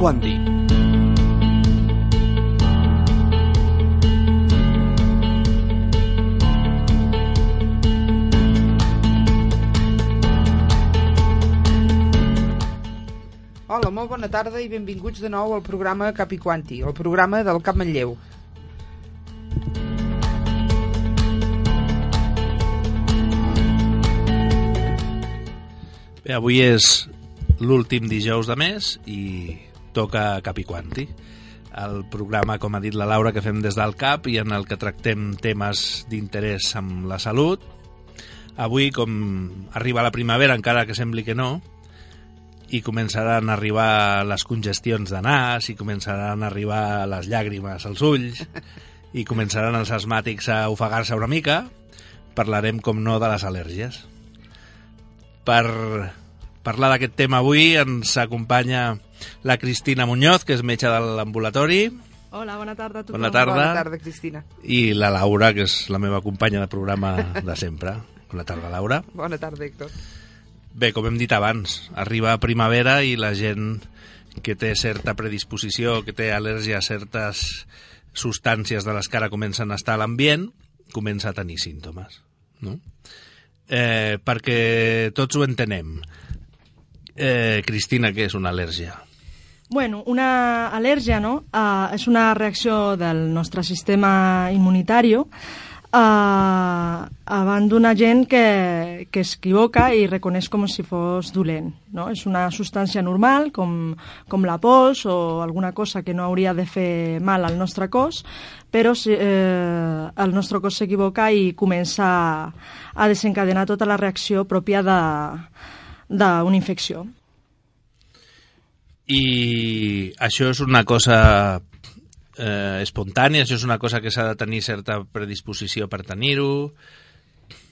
Quanti. Hola, molt bona tarda i benvinguts de nou al programa Capi Quanti, el programa del Cap Manlleu. Bé, avui és l'últim dijous de mes i toca Capi Quanti, el programa, com ha dit la Laura, que fem des del CAP i en el que tractem temes d'interès amb la salut. Avui, com arriba la primavera, encara que sembli que no, i començaran a arribar les congestions de nas i començaran a arribar les llàgrimes als ulls i començaran els asmàtics a ofegar-se una mica, parlarem, com no, de les al·lèrgies. Per parlar d'aquest tema avui ens acompanya la Cristina Muñoz, que és metge de l'ambulatori, Hola, bona tarda a tothom. Bona tarda. Bona tarda, Cristina. i la Laura, que és la meva companya de programa de sempre. Bona tarda, Laura. Bona tarda, Héctor. Bé, com hem dit abans, arriba primavera i la gent que té certa predisposició, que té al·lèrgia a certes substàncies de les que ara comencen a estar a l'ambient, comença a tenir símptomes. No? Eh, perquè tots ho entenem. Eh, Cristina, què és una al·lèrgia? Bueno, una al·lèrgia no? uh, és una reacció del nostre sistema immunitari uh, davant d'una gent que, que s'equivoca i reconeix com si fos dolent. No? És una substància normal, com, com la pols o alguna cosa que no hauria de fer mal al nostre cos, però eh, el nostre cos s'equivoca i comença a, desencadenar tota la reacció pròpia d'una infecció. I això és una cosa eh, espontània, això és una cosa que s'ha de tenir certa predisposició per tenir-ho.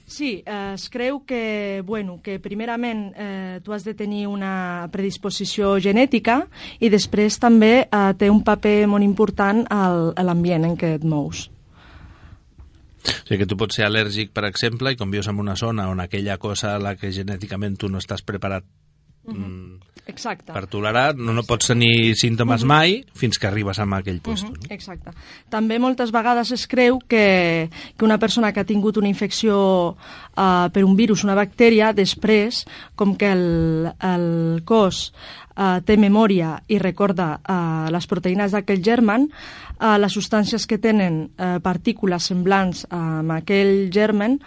Sí, eh, es creu que, bueno, que primerament eh, tu has de tenir una predisposició genètica i després també eh, té un paper molt important al, a l'ambient en què et mous. O sigui que tu pots ser al·lèrgic, per exemple, i com vius en una zona on aquella cosa a la que genèticament tu no estàs preparat mm, Exacte. per tolerar, no, no pots tenir símptomes mai fins que arribes a aquell lloc. Mhm, Exacte. També moltes vegades es creu que, que una persona que ha tingut una infecció uh, per un virus, una bactèria, després, com que el, el cos uh, té memòria i recorda uh, les proteïnes d'aquell germen, uh, les substàncies que tenen uh, partícules semblants amb aquell germen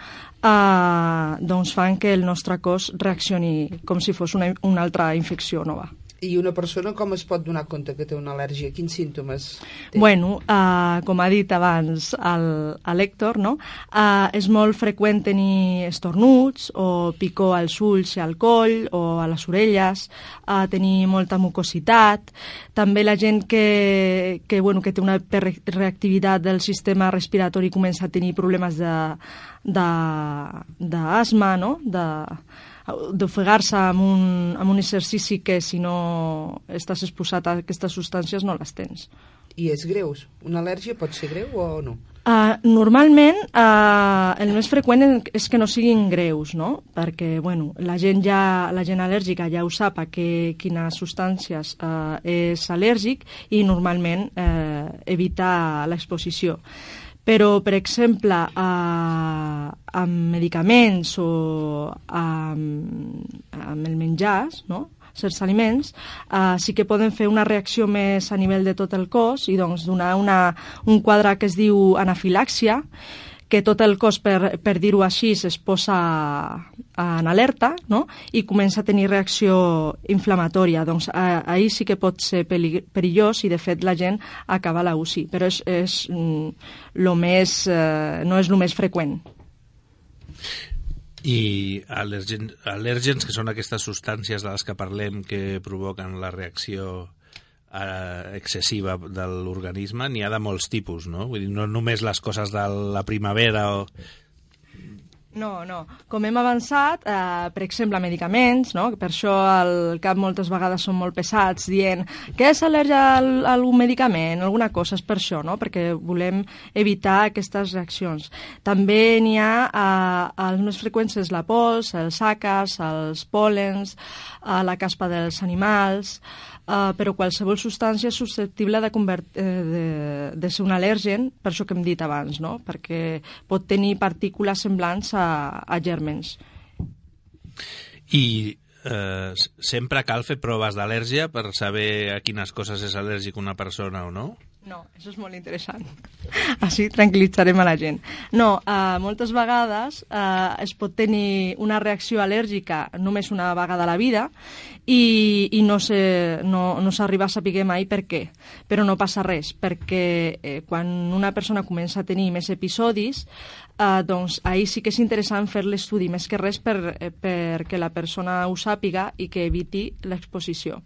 uh, doncs fan que el nostre cos reaccioni com si fos una, una altra infecció nova. I una persona com es pot donar compte que té una al·lèrgia? Quins símptomes té? Bueno, uh, com ha dit abans el Héctor, no? uh, és molt freqüent tenir estornuts o picor als ulls i al coll o a les orelles, uh, tenir molta mucositat. També la gent que, que, bueno, que té una reactivitat del sistema respiratori comença a tenir problemes de d'asma, no? De, d'ofegar-se amb, un, amb un exercici que si no estàs exposat a aquestes substàncies no les tens. I és greus? Una al·lèrgia pot ser greu o no? Uh, normalment uh, el més freqüent és que no siguin greus, no? Perquè bueno, la gent ja la gent al·lèrgica ja ho sap a que, quines substàncies uh, és al·lèrgic i normalment uh, evita l'exposició. Però, per exemple, uh, amb medicaments o amb, amb el menjars, no? certs aliments, uh, sí que poden fer una reacció més a nivell de tot el cos i doncs donar una, un quadre que es diu anafilàxia, que tot el cos, per, per dir-ho així, es posa en alerta no? i comença a tenir reacció inflamatòria. Doncs eh, ahir sí que pot ser perillós i, de fet, la gent acaba a la UCI, però és, és mm, lo més, eh, no és el més freqüent. I al·lèrgens, que són aquestes substàncies de les que parlem que provoquen la reacció eh, excessiva de l'organisme, n'hi ha de molts tipus, no? Vull dir, no només les coses de la primavera o No, no. Com hem avançat, eh, per exemple, medicaments, no? per això el cap moltes vegades són molt pesats, dient que és al·lèrgia a algun medicament, alguna cosa, és per això, no? perquè volem evitar aquestes reaccions. També n'hi ha, eh, els més freqüents és la pols, els àcars, els pòlens, eh, la caspa dels animals, Uh, però qualsevol substància és susceptible de, eh, de, de ser un al·lèrgen, per això que hem dit abans, no? perquè pot tenir partícules semblants a, a gèrmens. I eh, sempre cal fer proves d'al·lèrgia per saber a quines coses és al·lèrgic una persona o no? No, això és molt interessant. Així tranquil·litzarem a la gent. No, eh, moltes vegades eh, es pot tenir una reacció al·lèrgica només una vegada a la vida i, i no s'arriba no, no a saber mai per què. Però no passa res, perquè eh, quan una persona comença a tenir més episodis, eh, doncs ahir sí que és interessant fer l'estudi, més que res per, eh, perquè la persona ho sàpiga i que eviti l'exposició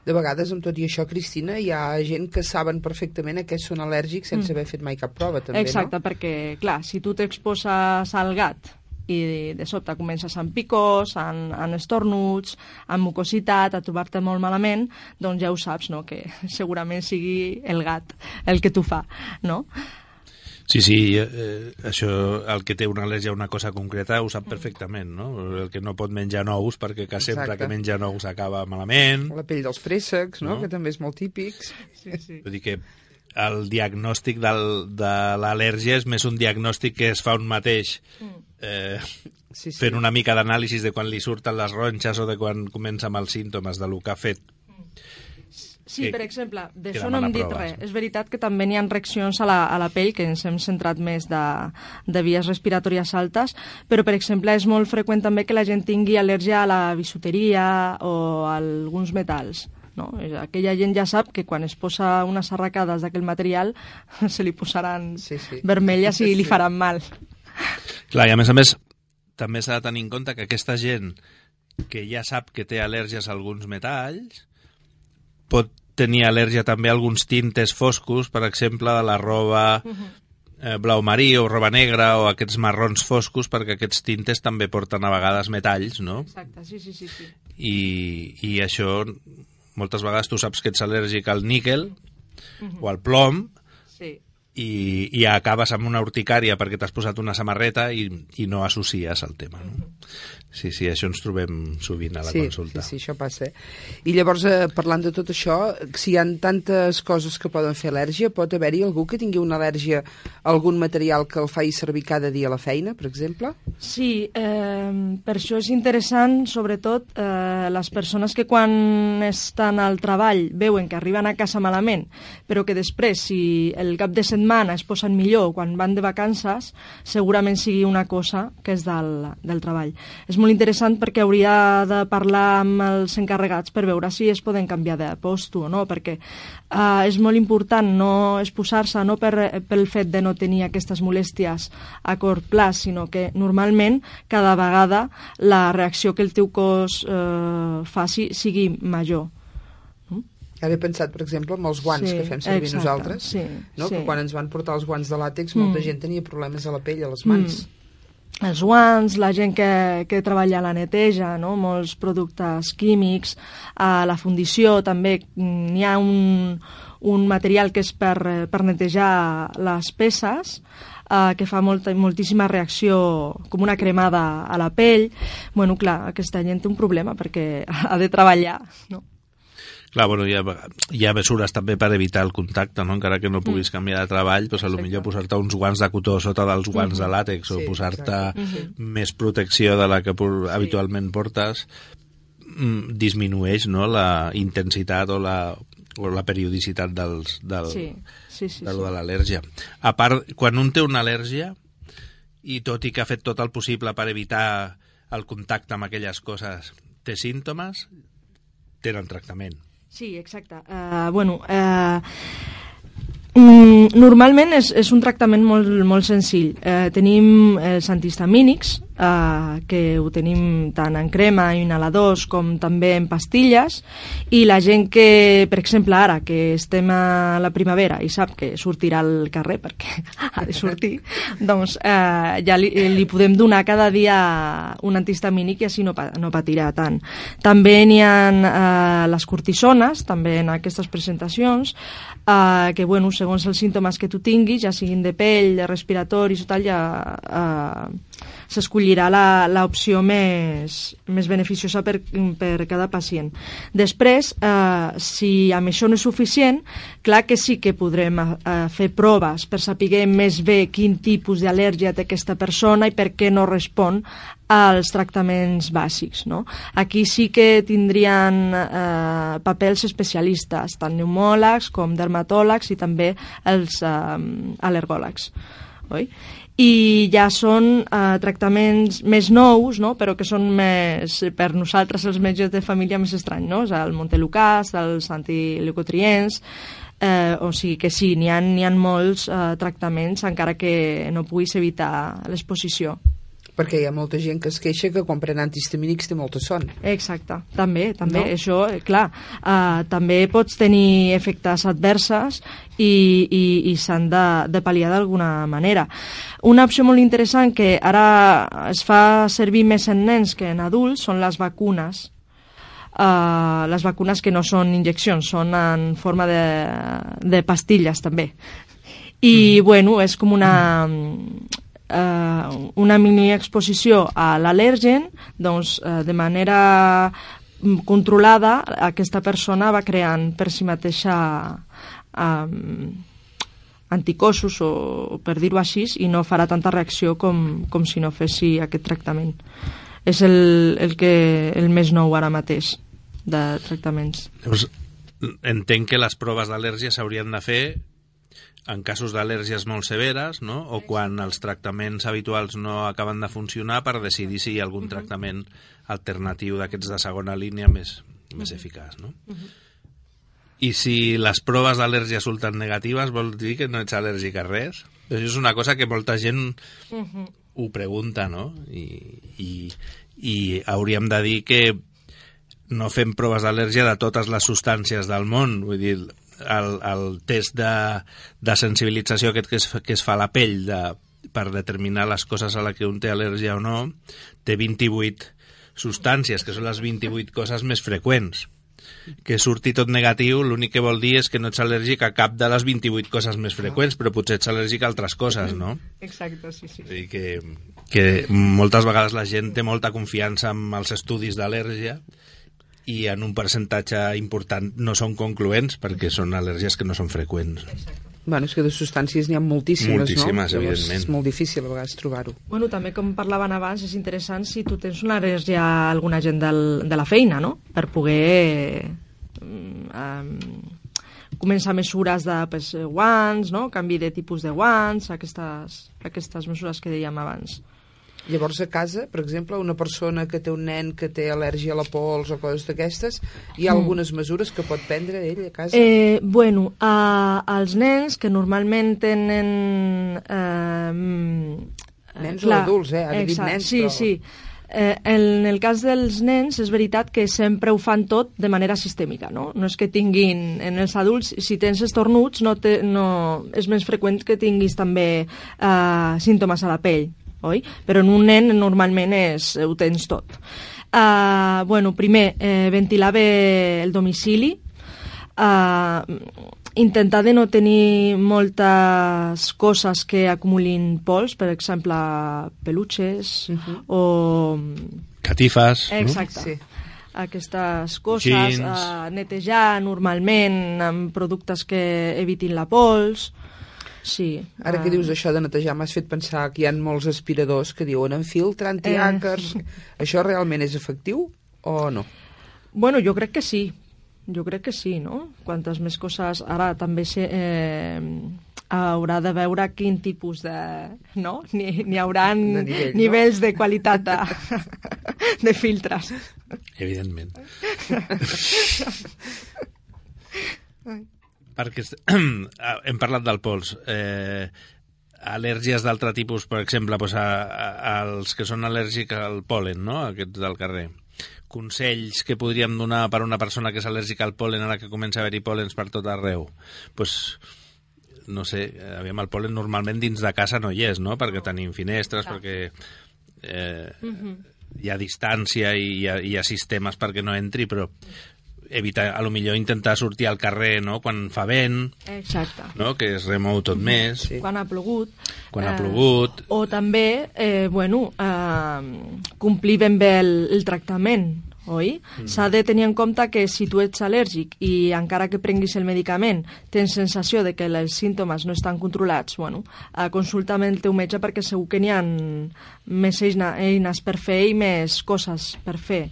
de vegades amb tot i això, Cristina, hi ha gent que saben perfectament a què són al·lèrgics sense mm. haver fet mai cap prova, també, Exacte, no? perquè, clar, si tu t'exposes al gat i de sobte comences amb picors, amb, amb estornuts, amb mucositat, a trobar-te molt malament, doncs ja ho saps, no?, que segurament sigui el gat el que t'ho fa, no? Sí, sí, eh, això, el que té una al·lèrgia a una cosa concreta ho sap perfectament, no? El que no pot menjar nous perquè que sempre Exacte. que menja nous acaba malament. La pell dels préssecs, no? no? Que també és molt típic. Sí, sí. Vull dir que el diagnòstic del, de l'al·lèrgia és més un diagnòstic que es fa un mateix mm. eh, sí, sí. fent una mica d'anàlisis de quan li surten les ronxes o de quan comença amb els símptomes de lo que ha fet Sí, per exemple, d'això no hem dit proves. res. És veritat que també n'hi ha reaccions a la, a la pell, que ens hem centrat més de, de vies respiratòries altes, però, per exemple, és molt freqüent també que la gent tingui al·lèrgia a la bisuteria o a alguns metalls. No? Aquella gent ja sap que quan es posa unes arracades d'aquell material se li posaran sí, sí. vermelles i li faran mal. Clar, i a més a més, també s'ha de tenir en compte que aquesta gent que ja sap que té al·lèrgies a alguns metalls pot tenir al·lèrgia també a alguns tintes foscos, per exemple, de la roba eh, blau marí o roba negra o aquests marrons foscos, perquè aquests tintes també porten a vegades metalls, no? Exacte, sí, sí, sí. sí. I, I això, moltes vegades tu saps que ets al·lèrgic al níquel uh -huh. o al plom. I, i acabes amb una urticària perquè t'has posat una samarreta i, i no associes el tema. No? Sí, sí, això ens trobem sovint a la sí, consulta. Sí, sí, això passa. I llavors, eh, parlant de tot això, si hi ha tantes coses que poden fer al·lèrgia, pot haver-hi algú que tingui una al·lèrgia a algun material que el faci servir cada dia a la feina, per exemple? Sí, eh, per això és interessant, sobretot, eh, les persones que quan estan al treball veuen que arriben a casa malament, però que després, si el cap de setmana es posen millor quan van de vacances, segurament sigui una cosa que és del, del treball. És molt interessant perquè hauria de parlar amb els encarregats per veure si es poden canviar de posto o no, perquè uh, és molt important no exposar-se no per, pel fet de no tenir aquestes molèsties a curt plaç, sinó que normalment cada vegada la reacció que el teu cos uh, faci sigui major. Ara he pensat, per exemple, en els guants sí, que fem servir exacte, nosaltres, sí, no? sí. que quan ens van portar els guants de làtex molta mm. gent tenia problemes a la pell, a les mans. Mm els guants, la gent que, que treballa a la neteja, no? molts productes químics, a la fundició també n'hi ha un, un material que és per, per netejar les peces, eh, que fa molta, moltíssima reacció, com una cremada a la pell. bueno, clar, aquesta gent té un problema perquè ha de treballar, no? Clar, bueno, hi ha, hi ha mesures també per evitar el contacte, no? encara que no puguis mm. canviar de treball, doncs a lo millor posar-te uns guants de cotó sota dels guants mm -hmm. de làtex sí, o posar-te mm -hmm. més protecció de la que sí. habitualment portes mm, disminueix no? la intensitat o la, o la periodicitat dels, del, sí. Sí, sí, de, sí. de l'al·lèrgia. A part, quan un té una al·lèrgia i tot i que ha fet tot el possible per evitar el contacte amb aquelles coses, té símptomes, tenen tractament. Sí, exacte. Uh, bueno, uh, Normalment és, és un tractament molt, molt senzill. Eh, tenim els antihistamínics, eh, que ho tenim tant en crema, inhaladors, com també en pastilles, i la gent que, per exemple, ara, que estem a la primavera i sap que sortirà al carrer perquè ha de sortir, doncs eh, ja li, li podem donar cada dia un antihistamínic i així no, no patirà tant. També n'hi ha eh, les cortisones, també en aquestes presentacions, eh, que, bueno, segons els símptomes que tu tinguis, ja siguin de pell, de respiratoris o tal, ja eh, s'escollirà l'opció més, més beneficiosa per, per cada pacient. Després, eh, si amb això no és suficient, clar que sí que podrem eh, fer proves per saber més bé quin tipus d'al·lèrgia té aquesta persona i per què no respon als tractaments bàsics. No? Aquí sí que tindrien eh, papers especialistes, tant pneumòlegs com dermatòlegs i també els eh, al·lergòlegs. Oi? I ja són eh, tractaments més nous, no? però que són més, per nosaltres els metges de família més estranys, no? el Montelucas, els antileucotrients, eh, o sigui que sí, n'hi ha, ha molts eh, tractaments encara que no puguis evitar l'exposició perquè hi ha molta gent que es queixa que quan pren antihistamínics té molta son. Exacte, també, també, no? això, eh, clar, uh, també pots tenir efectes adverses i, i, i s'han de, de pal·liar d'alguna manera. Una opció molt interessant que ara es fa servir més en nens que en adults són les vacunes, Uh, les vacunes que no són injeccions, són en forma de, de pastilles també. I, mm. bueno, és com una, eh, una mini exposició a l'al·lèrgen, doncs eh, de manera mm, controlada aquesta persona va creant per si mateixa eh, anticossos o per dir-ho així i no farà tanta reacció com, com si no fessi aquest tractament. És el, el, que, el més nou ara mateix de tractaments. Llavors, entenc que les proves d'al·lèrgia s'haurien de fer en casos d'al·lèrgies molt severes, no? o quan els tractaments habituals no acaben de funcionar per decidir si hi ha algun tractament alternatiu d'aquests de segona línia més, més eficaç. No? I si les proves d'al·lèrgia surten negatives, vol dir que no ets al·lèrgic a res? Això és una cosa que molta gent ho pregunta, no? I, i, i hauríem de dir que no fem proves d'al·lèrgia de totes les substàncies del món. Vull dir, el, el test de, de sensibilització aquest que es, que es fa a la pell de, per determinar les coses a la que un té al·lèrgia o no, té 28 substàncies, que són les 28 coses més freqüents. Que surti tot negatiu, l'únic que vol dir és que no ets al·lèrgic a cap de les 28 coses més freqüents, però potser ets al·lèrgic a altres coses, no? Exacte, sí, sí. I que, que moltes vegades la gent té molta confiança en els estudis d'al·lèrgia i en un percentatge important no són concloents perquè són al·lèrgies que no són freqüents. Bueno, és que de substàncies n'hi ha moltíssimes, moltíssimes no? evidentment. És molt difícil a vegades trobar-ho. Bueno, també com parlaven abans, és interessant si tu tens una al·lèrgia a alguna gent del, de la feina, no? Per poder um, començar mesures de pues, guants, no? canvi de tipus de guants, aquestes, aquestes mesures que dèiem abans. Llavors a casa, per exemple, una persona que té un nen que té al·lèrgia a la pols o coses d'aquestes, hi ha mm. algunes mesures que pot prendre ell a casa? Eh, bueno, a, als nens que normalment tenen... Eh, nens clar, o adults, eh? Ara dit nens, sí, però... sí. Eh, en el cas dels nens és veritat que sempre ho fan tot de manera sistèmica, no? No és que tinguin... En els adults, si tens estornuts, no, te, no és més freqüent que tinguis també eh, símptomes a la pell oi? Però en un nen normalment és, ho tens tot. Uh, bueno, primer, eh, ventilar bé el domicili, uh, intentar de no tenir moltes coses que acumulin pols, per exemple, peluches uh -huh. o... Catifes, Exacte. no? Sí aquestes coses, uh, netejar normalment amb productes que evitin la pols, Sí. Ara que dius això de netejar, m'has fet pensar que hi ha molts aspiradors que diuen en filtre, antiàcars... Eh... Això realment és efectiu o no? Bueno, jo crec que sí. Jo crec que sí, no? Quantes més coses... Ara també sé, eh, haurà de veure quin tipus de... No? N'hi ni haurà de nivell, nivells no? de qualitat de, de filtres. Evidentment. perquè hem parlat del pols. Eh, al·lèrgies d'altre tipus, per exemple, doncs a, a, als que són al·lèrgics al polen, no? aquests del carrer. Consells que podríem donar per a una persona que és al·lèrgica al polen ara que comença a haver-hi pòlens per tot arreu. Pues, no sé, aviam, el polen normalment dins de casa no hi és, no? Perquè tenim finestres, Clar. perquè eh, hi ha distància i hi ha, hi ha sistemes perquè no entri, però evitar, a lo millor intentar sortir al carrer no? quan fa vent, Exacte. no? que es remou tot més, Sí. Quan ha plogut. quan ha eh, plogut... O també, eh, bueno, eh, complir ben bé el, el tractament, oi? S'ha de tenir en compte que si tu ets al·lèrgic i encara que prenguis el medicament tens sensació de que els símptomes no estan controlats, bueno, eh, consulta amb el teu metge perquè segur que n'hi ha més eines per fer i més coses per fer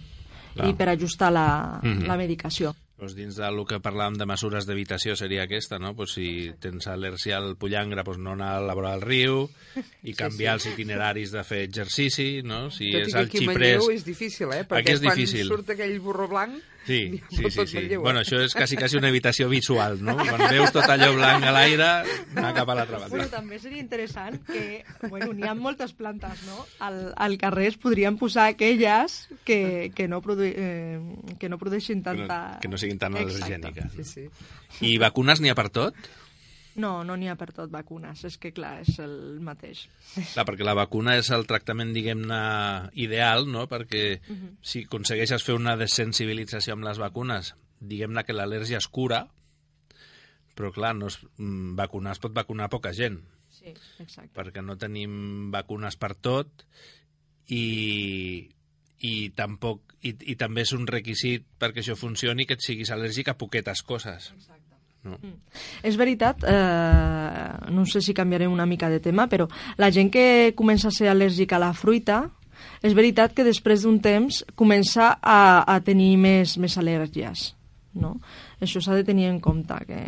Clar. i per ajustar la, Mhm. la medicació. Doncs dins del que parlàvem de mesures d'evitació seria aquesta, no? Pues si tens al·lèrgia al pollangre, pues no anar a la vora del riu i canviar els itineraris de fer exercici, no? Si Tot i és que el aquí a xiprés... Manlleu és difícil, eh? Perquè Aquí és quan difícil. surt aquell burro blanc... Sí, sí, sí, sí. Eh? Bueno, això és quasi, quasi una evitació visual, no? Quan veus tot allò blanc a l'aire, anar cap a l'altra Bueno, banda. també seria interessant que, bueno, n'hi ha moltes plantes, no? Al, al carrer es podrien posar aquelles que, que, no, produ eh, que no produeixin Que no, tanta... que no siguin tan al·lergèniques. Sí, sí. I vacunes n'hi ha per tot? No, no n'hi ha per tot vacunes, és que clar, és el mateix. Clar, perquè la vacuna és el tractament, diguem-ne, ideal, no? Perquè si aconsegueixes fer una desensibilització amb les vacunes, diguem-ne que l'al·lèrgia es cura, però clar, no es, mm, vacunar es pot vacunar poca gent, Sí, exacte. perquè no tenim vacunes per tot i, i tampoc i, i també és un requisit perquè això funcioni que et siguis al·lèrgic a poquetes coses. No? És veritat, eh, no sé si canviarem una mica de tema, però la gent que comença a ser al·lèrgica a la fruita, és veritat que després d'un temps comença a, a tenir més, més al·lèrgies. No? Això s'ha de tenir en compte, que,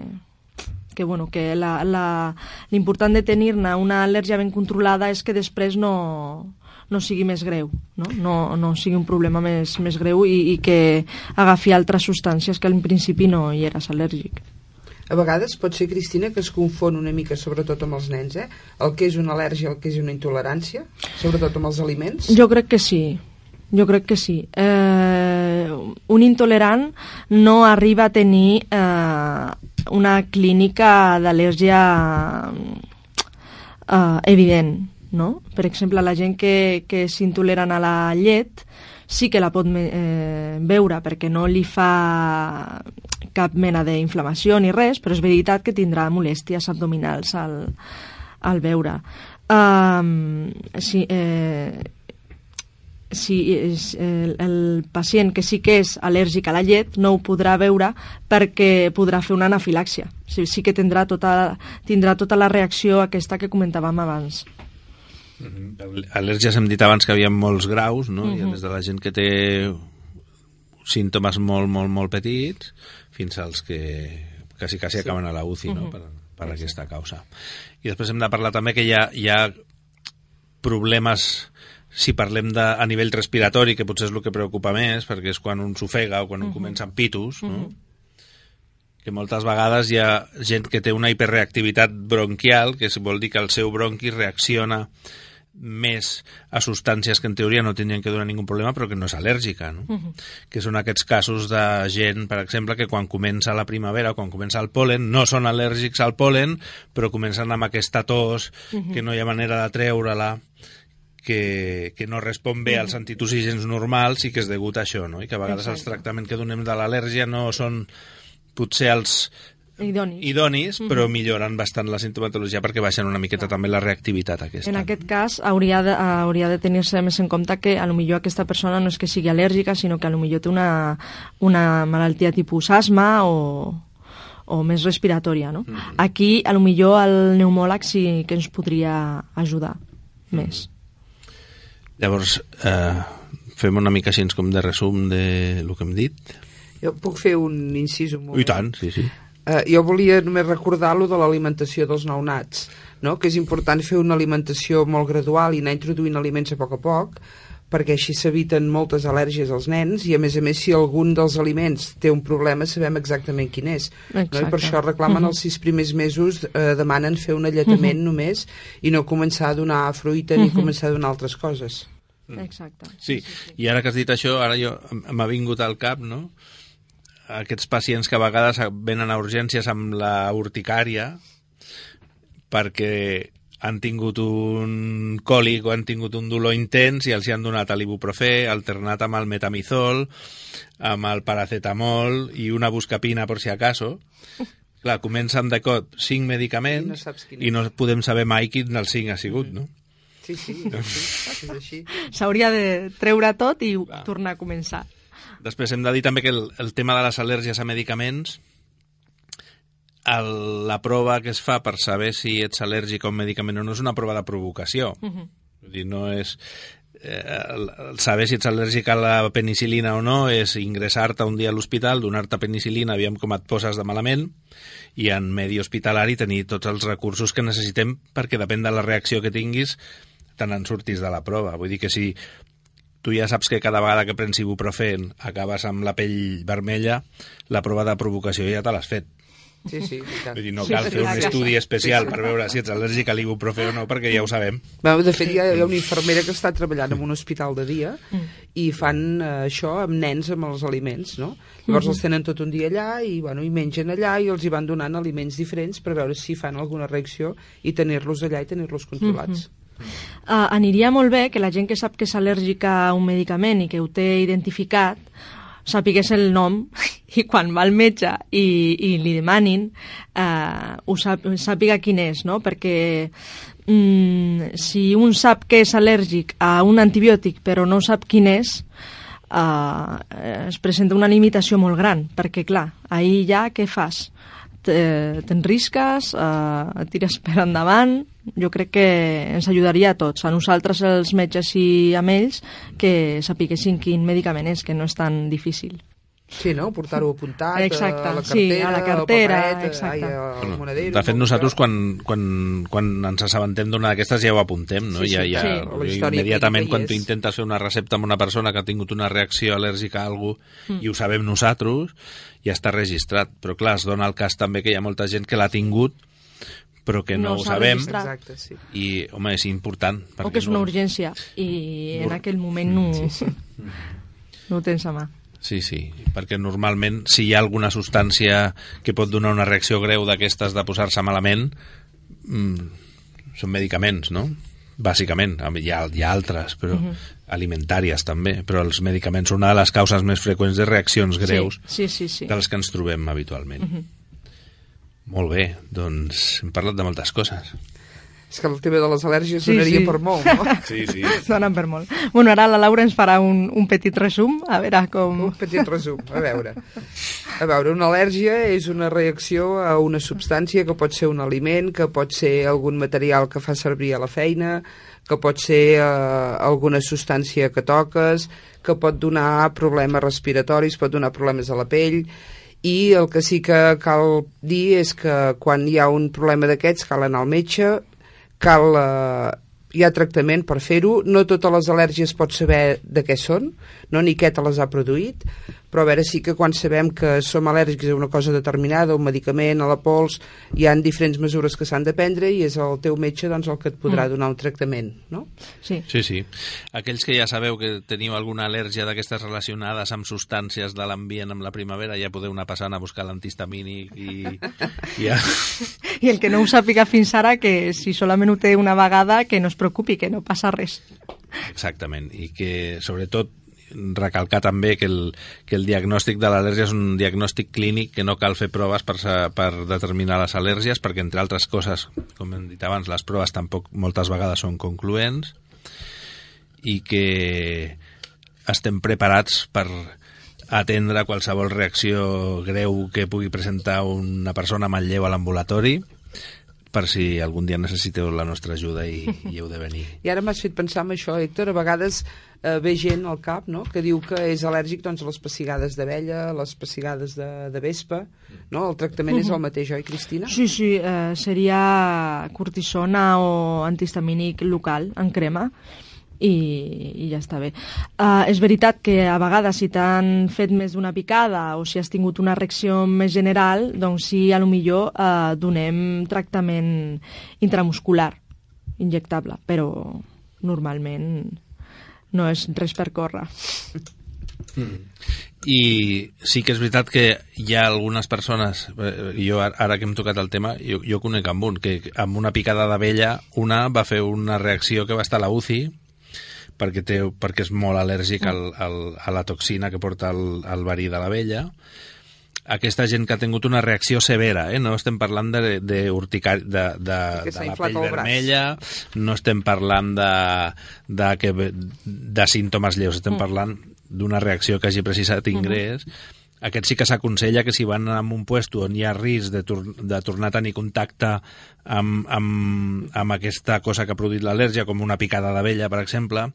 que, bueno, que l'important de tenir-ne una al·lèrgia ben controlada és que després no, no sigui més greu, no? No, no sigui un problema més, més greu i, i que agafi altres substàncies que al principi no hi eres al·lèrgic. A vegades pot ser, Cristina, que es confon una mica, sobretot amb els nens, eh? El que és una al·lèrgia, el que és una intolerància, sobretot amb els aliments. Jo crec que sí. Jo crec que sí. Eh, un intolerant no arriba a tenir eh, una clínica d'al·lèrgia eh, evident, no? Per exemple, la gent que, que és intolerant a la llet sí que la pot eh, veure perquè no li fa cap mena d'inflamació ni res, però és veritat que tindrà molèsties abdominals al, al veure. Um, sí, eh, si és, el, el pacient que sí que és al·lèrgic a la llet no ho podrà veure perquè podrà fer una anafilàxia. Sí, sí que tindrà tota, tindrà tota la reacció aquesta que comentàvem abans. Al·lèrgies hem dit abans que havia molts graus, no? Hi ha des de la gent que té símptomes molt, molt, molt petits fins als que quasi, quasi sí. acaben a la UCI, no? Per, per aquesta causa. I després hem de parlar també que hi ha, hi ha problemes si parlem de, a nivell respiratori, que potser és el que preocupa més, perquè és quan un s'ofega o quan un comença amb pitus, no? que moltes vegades hi ha gent que té una hiperreactivitat bronquial, que vol dir que el seu bronqui reacciona més a substàncies que en teoria no tindrien que donar ningú problema però que no és al·lèrgica no? Uh -huh. que són aquests casos de gent per exemple que quan comença la primavera o quan comença el polen no són al·lèrgics al polen però comencen amb aquesta tos uh -huh. que no hi ha manera de treure-la que, que no respon bé als antitosígens normals i que és degut a això no? i que a vegades Exacte. els tractaments que donem de l'al·lèrgia no són potser els Idonis. idonis, però milloren bastant la sintomatologia perquè baixen una miqueta també la reactivitat aquesta. En aquest cas hauria de, hauria de tenir-se més en compte que a lo millor aquesta persona no és que sigui al·lèrgica, sinó que a lo millor té una, una malaltia tipus asma o, o més respiratòria, no? Aquí, a lo millor, el pneumòleg sí que ens podria ajudar més. Llavors, eh, fem una mica així com de resum de lo que hem dit. Jo puc fer un incís un moment? I tant, sí, sí. Eh, jo volia només recordar lo de l'alimentació dels nounats, no? que és important fer una alimentació molt gradual i anar introduint aliments a poc a poc, perquè així s'eviten moltes al·lèrgies als nens i a més a més si algun dels aliments té un problema sabem exactament quin és no? i per això reclamen els sis primers mesos eh, demanen fer un alletament només i no començar a donar fruita ni començar a donar altres coses Exacte. Sí, i ara que has dit això, ara jo m'ha vingut al cap, no?, aquests pacients que a vegades venen a urgències amb la urticària perquè han tingut un còlic o han tingut un dolor intens i els hi han donat l'ibuprofè alternat amb el metamizol, amb el paracetamol i una buscapina per si acaso. Clar, comencen de cop cinc medicaments I no i no podem saber mai quin dels cinc ha sigut, no? sí, sí, sí, és així S'hauria de treure tot i tornar a començar. Després hem de dir també que el, el tema de les al·lèrgies a medicaments el, la prova que es fa per saber si ets al·lèrgic a un medicament o no és una prova de provocació. Uh -huh. Vull dir, no és... Eh, saber si ets al·lèrgic a la penicilina o no és ingressar-te un dia a l'hospital, donar-te penicilina, aviam com et poses de malament, i en medi hospitalari tenir tots els recursos que necessitem perquè depèn de la reacció que tinguis te n'en surtis de la prova. Vull dir que si tu ja saps que cada vegada que prens ibuprofen acabes amb la pell vermella, la prova de provocació ja te l'has fet. sí, sí. Vull dir, no cal fer un estudi especial per veure si ets al·lèrgic a l'ibuprofè o no, perquè ja ho sabem. Bueno, de fet, hi ha, hi ha una infermera que està treballant en un hospital de dia i fan eh, això amb nens amb els aliments, no? Llavors els tenen tot un dia allà i, bueno, i mengen allà i els hi van donant aliments diferents per veure si fan alguna reacció i tenir-los allà i tenir-los controlats. Uh, aniria molt bé que la gent que sap que és al·lèrgica a un medicament i que ho té identificat sapigués el nom i quan va al metge i, i li demanin eh, ho sap, sàpiga quin és, no? Perquè mm, si un sap que és al·lèrgic a un antibiòtic però no sap quin és, eh, es presenta una limitació molt gran, perquè clar, ahir ja què fas? Te- T'enrisques, eh, tires per endavant, jo crec que ens ajudaria a tots, a nosaltres els metges i a ells, que sapiguessin quin medicament és, que no és tan difícil. Sí, no? Portar-ho apuntat Exacte, a la sí, cartera, a la cartera, al paperet, exacte. ai, al monedero... De fet, no? nosaltres quan, quan, quan ens assabentem d'una d'aquestes ja ho apuntem, no? Sí, sí, ja, ja, sí. Història immediatament quan tu intentes fer una recepta amb una persona que ha tingut una reacció al·lèrgica a algú mm. i ho sabem nosaltres, ja està registrat. Però clar, es dona el cas també que hi ha molta gent que l'ha tingut però que no, No ho sabem. Exacte, sí. i, home, és important. O que és una urgència i en aquell moment no, no ho tens a mà. Sí, sí, perquè normalment si hi ha alguna substància que pot donar una reacció greu d'aquestes de posar-se malament, mm, són medicaments, no? Bàsicament, hi ha, hi ha altres, però uh -huh. alimentàries també, però els medicaments són una de les causes més freqüents de reaccions greus Sí, sí, sí. sí. de les que ens trobem habitualment. Uh -huh. Molt bé, doncs hem parlat de moltes coses. És que el tema de les al·lèrgies Sí, donaria sí. per molt, no? Sí, sí. Donen per molt. Bueno, ara la Laura ens farà un, un petit resum, a veure com... Un petit resum, a veure. A veure, una al·lèrgia és una reacció a una substància que pot ser un aliment, que pot ser algun material que fa servir a la feina, que pot ser eh, alguna substància que toques, que pot donar problemes respiratoris, pot donar problemes a la pell, i el que sí que cal dir és que quan hi ha un problema d'aquests cal anar al metge, cal, eh, hi ha tractament per fer-ho, no totes les al·lèrgies pots saber de què són, no? Ni què te les ha produït, però a veure, sí que quan sabem que som al·lèrgics a una cosa determinada, un medicament, a la pols, hi han diferents mesures que s'han de prendre i és el teu metge doncs, el que et podrà donar un tractament, no? Sí. Sí, sí. Aquells que ja sabeu que teniu alguna al·lèrgia d'aquestes relacionades amb substàncies de l'ambient amb la primavera, ja podeu anar passant a buscar l'antihistamínic i, i ja... I el que no ho sàpiga fins ara, que si solament ho té una vegada, que no es preocupi, que no passa res. Exactament, i que sobretot recalcar també que el, que el diagnòstic de l'al·lèrgia és un diagnòstic clínic que no cal fer proves per, per determinar les al·lèrgies perquè entre altres coses, com hem dit abans, les proves tampoc moltes vegades són concloents i que estem preparats per atendre qualsevol reacció greu que pugui presentar una persona amb el lleu a l'ambulatori per si algun dia necessiteu la nostra ajuda i, i heu de venir. I ara m'has fet pensar en això, Héctor, a vegades eh, ve gent al cap no? que diu que és al·lèrgic doncs, a les pessigades d'abella, a les pessigades de, de vespa, no? el tractament és el mateix, oi, Cristina? Sí, sí, eh, seria cortisona o antihistamínic local en crema i, i ja està bé. Uh, és veritat que a vegades si t'han fet més d'una picada o si has tingut una reacció més general, doncs sí, a lo millor uh, donem tractament intramuscular injectable, però normalment no és res per córrer. I sí que és veritat que hi ha algunes persones, eh, jo ara que hem tocat el tema, jo, jo conec amb un, que amb una picada d'abella, una va fer una reacció que va estar a la UCI, perquè, té, perquè és molt al·lèrgic al, al, a la toxina que porta el, el verí de l'abella, aquesta gent que ha tingut una reacció severa, eh? no estem parlant de, de, urticar, de, de, de la pell vermella, no estem parlant de, de, que, de símptomes lleus, estem parlant d'una reacció que hagi precisat ingrés. Aquest sí que s'aconsella que si van a un puesto on hi ha risc de, tor de tornar a tenir contacte amb, amb, amb aquesta cosa que ha produït l'al·lèrgia, com una picada d'abella, per exemple,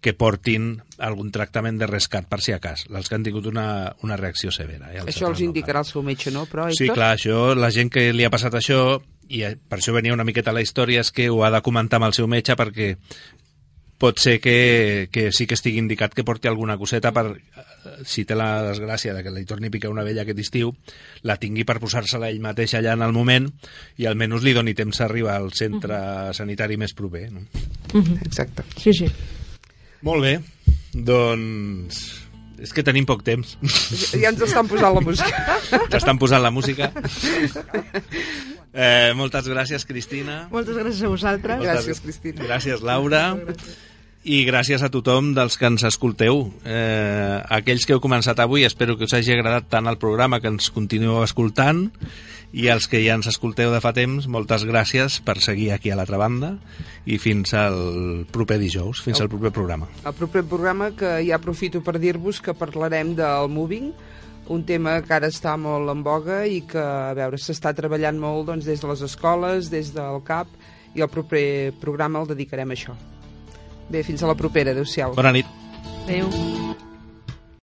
que portin algun tractament de rescat, per si a cas, els que han tingut una, una reacció severa. Eh, Això els indicarà el seu metge, no? Però, Sí, clar, això, la gent que li ha passat això, i eh, per això venia una miqueta la història, és que ho ha de comentar amb el seu metge perquè pot ser que, que sí que estigui indicat que porti alguna coseta per, eh, si té la desgràcia de que li torni a picar una vella aquest estiu, la tingui per posar-se-la ell mateix allà en el moment i almenys li doni temps a arribar al centre sanitari més proper. No? Exacte. Sí, sí. Molt bé, doncs... És que tenim poc temps. Ja ens estan posant la música. T'estan posant la música. Eh, moltes gràcies, Cristina. Moltes gràcies a vosaltres. Moltes- Gràcies, Cristina. Gràcies, Laura. I gràcies a tothom dels que ens escolteu. Eh, aquells que heu començat avui, espero que us hagi agradat tant el programa que ens continueu escoltant i els que ja ens escolteu de fa temps, moltes gràcies per seguir aquí a l'altra banda i fins al proper dijous, fins al proper programa. El proper programa que ja aprofito per dir-vos que parlarem del moving, un tema que ara està molt en boga i que, a veure, s'està treballant molt doncs, des de les escoles, des del CAP, i el proper programa el dedicarem a això. Bé, fins a la propera. Adéu-siau. Bona nit. Adéu.